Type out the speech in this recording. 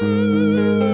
Música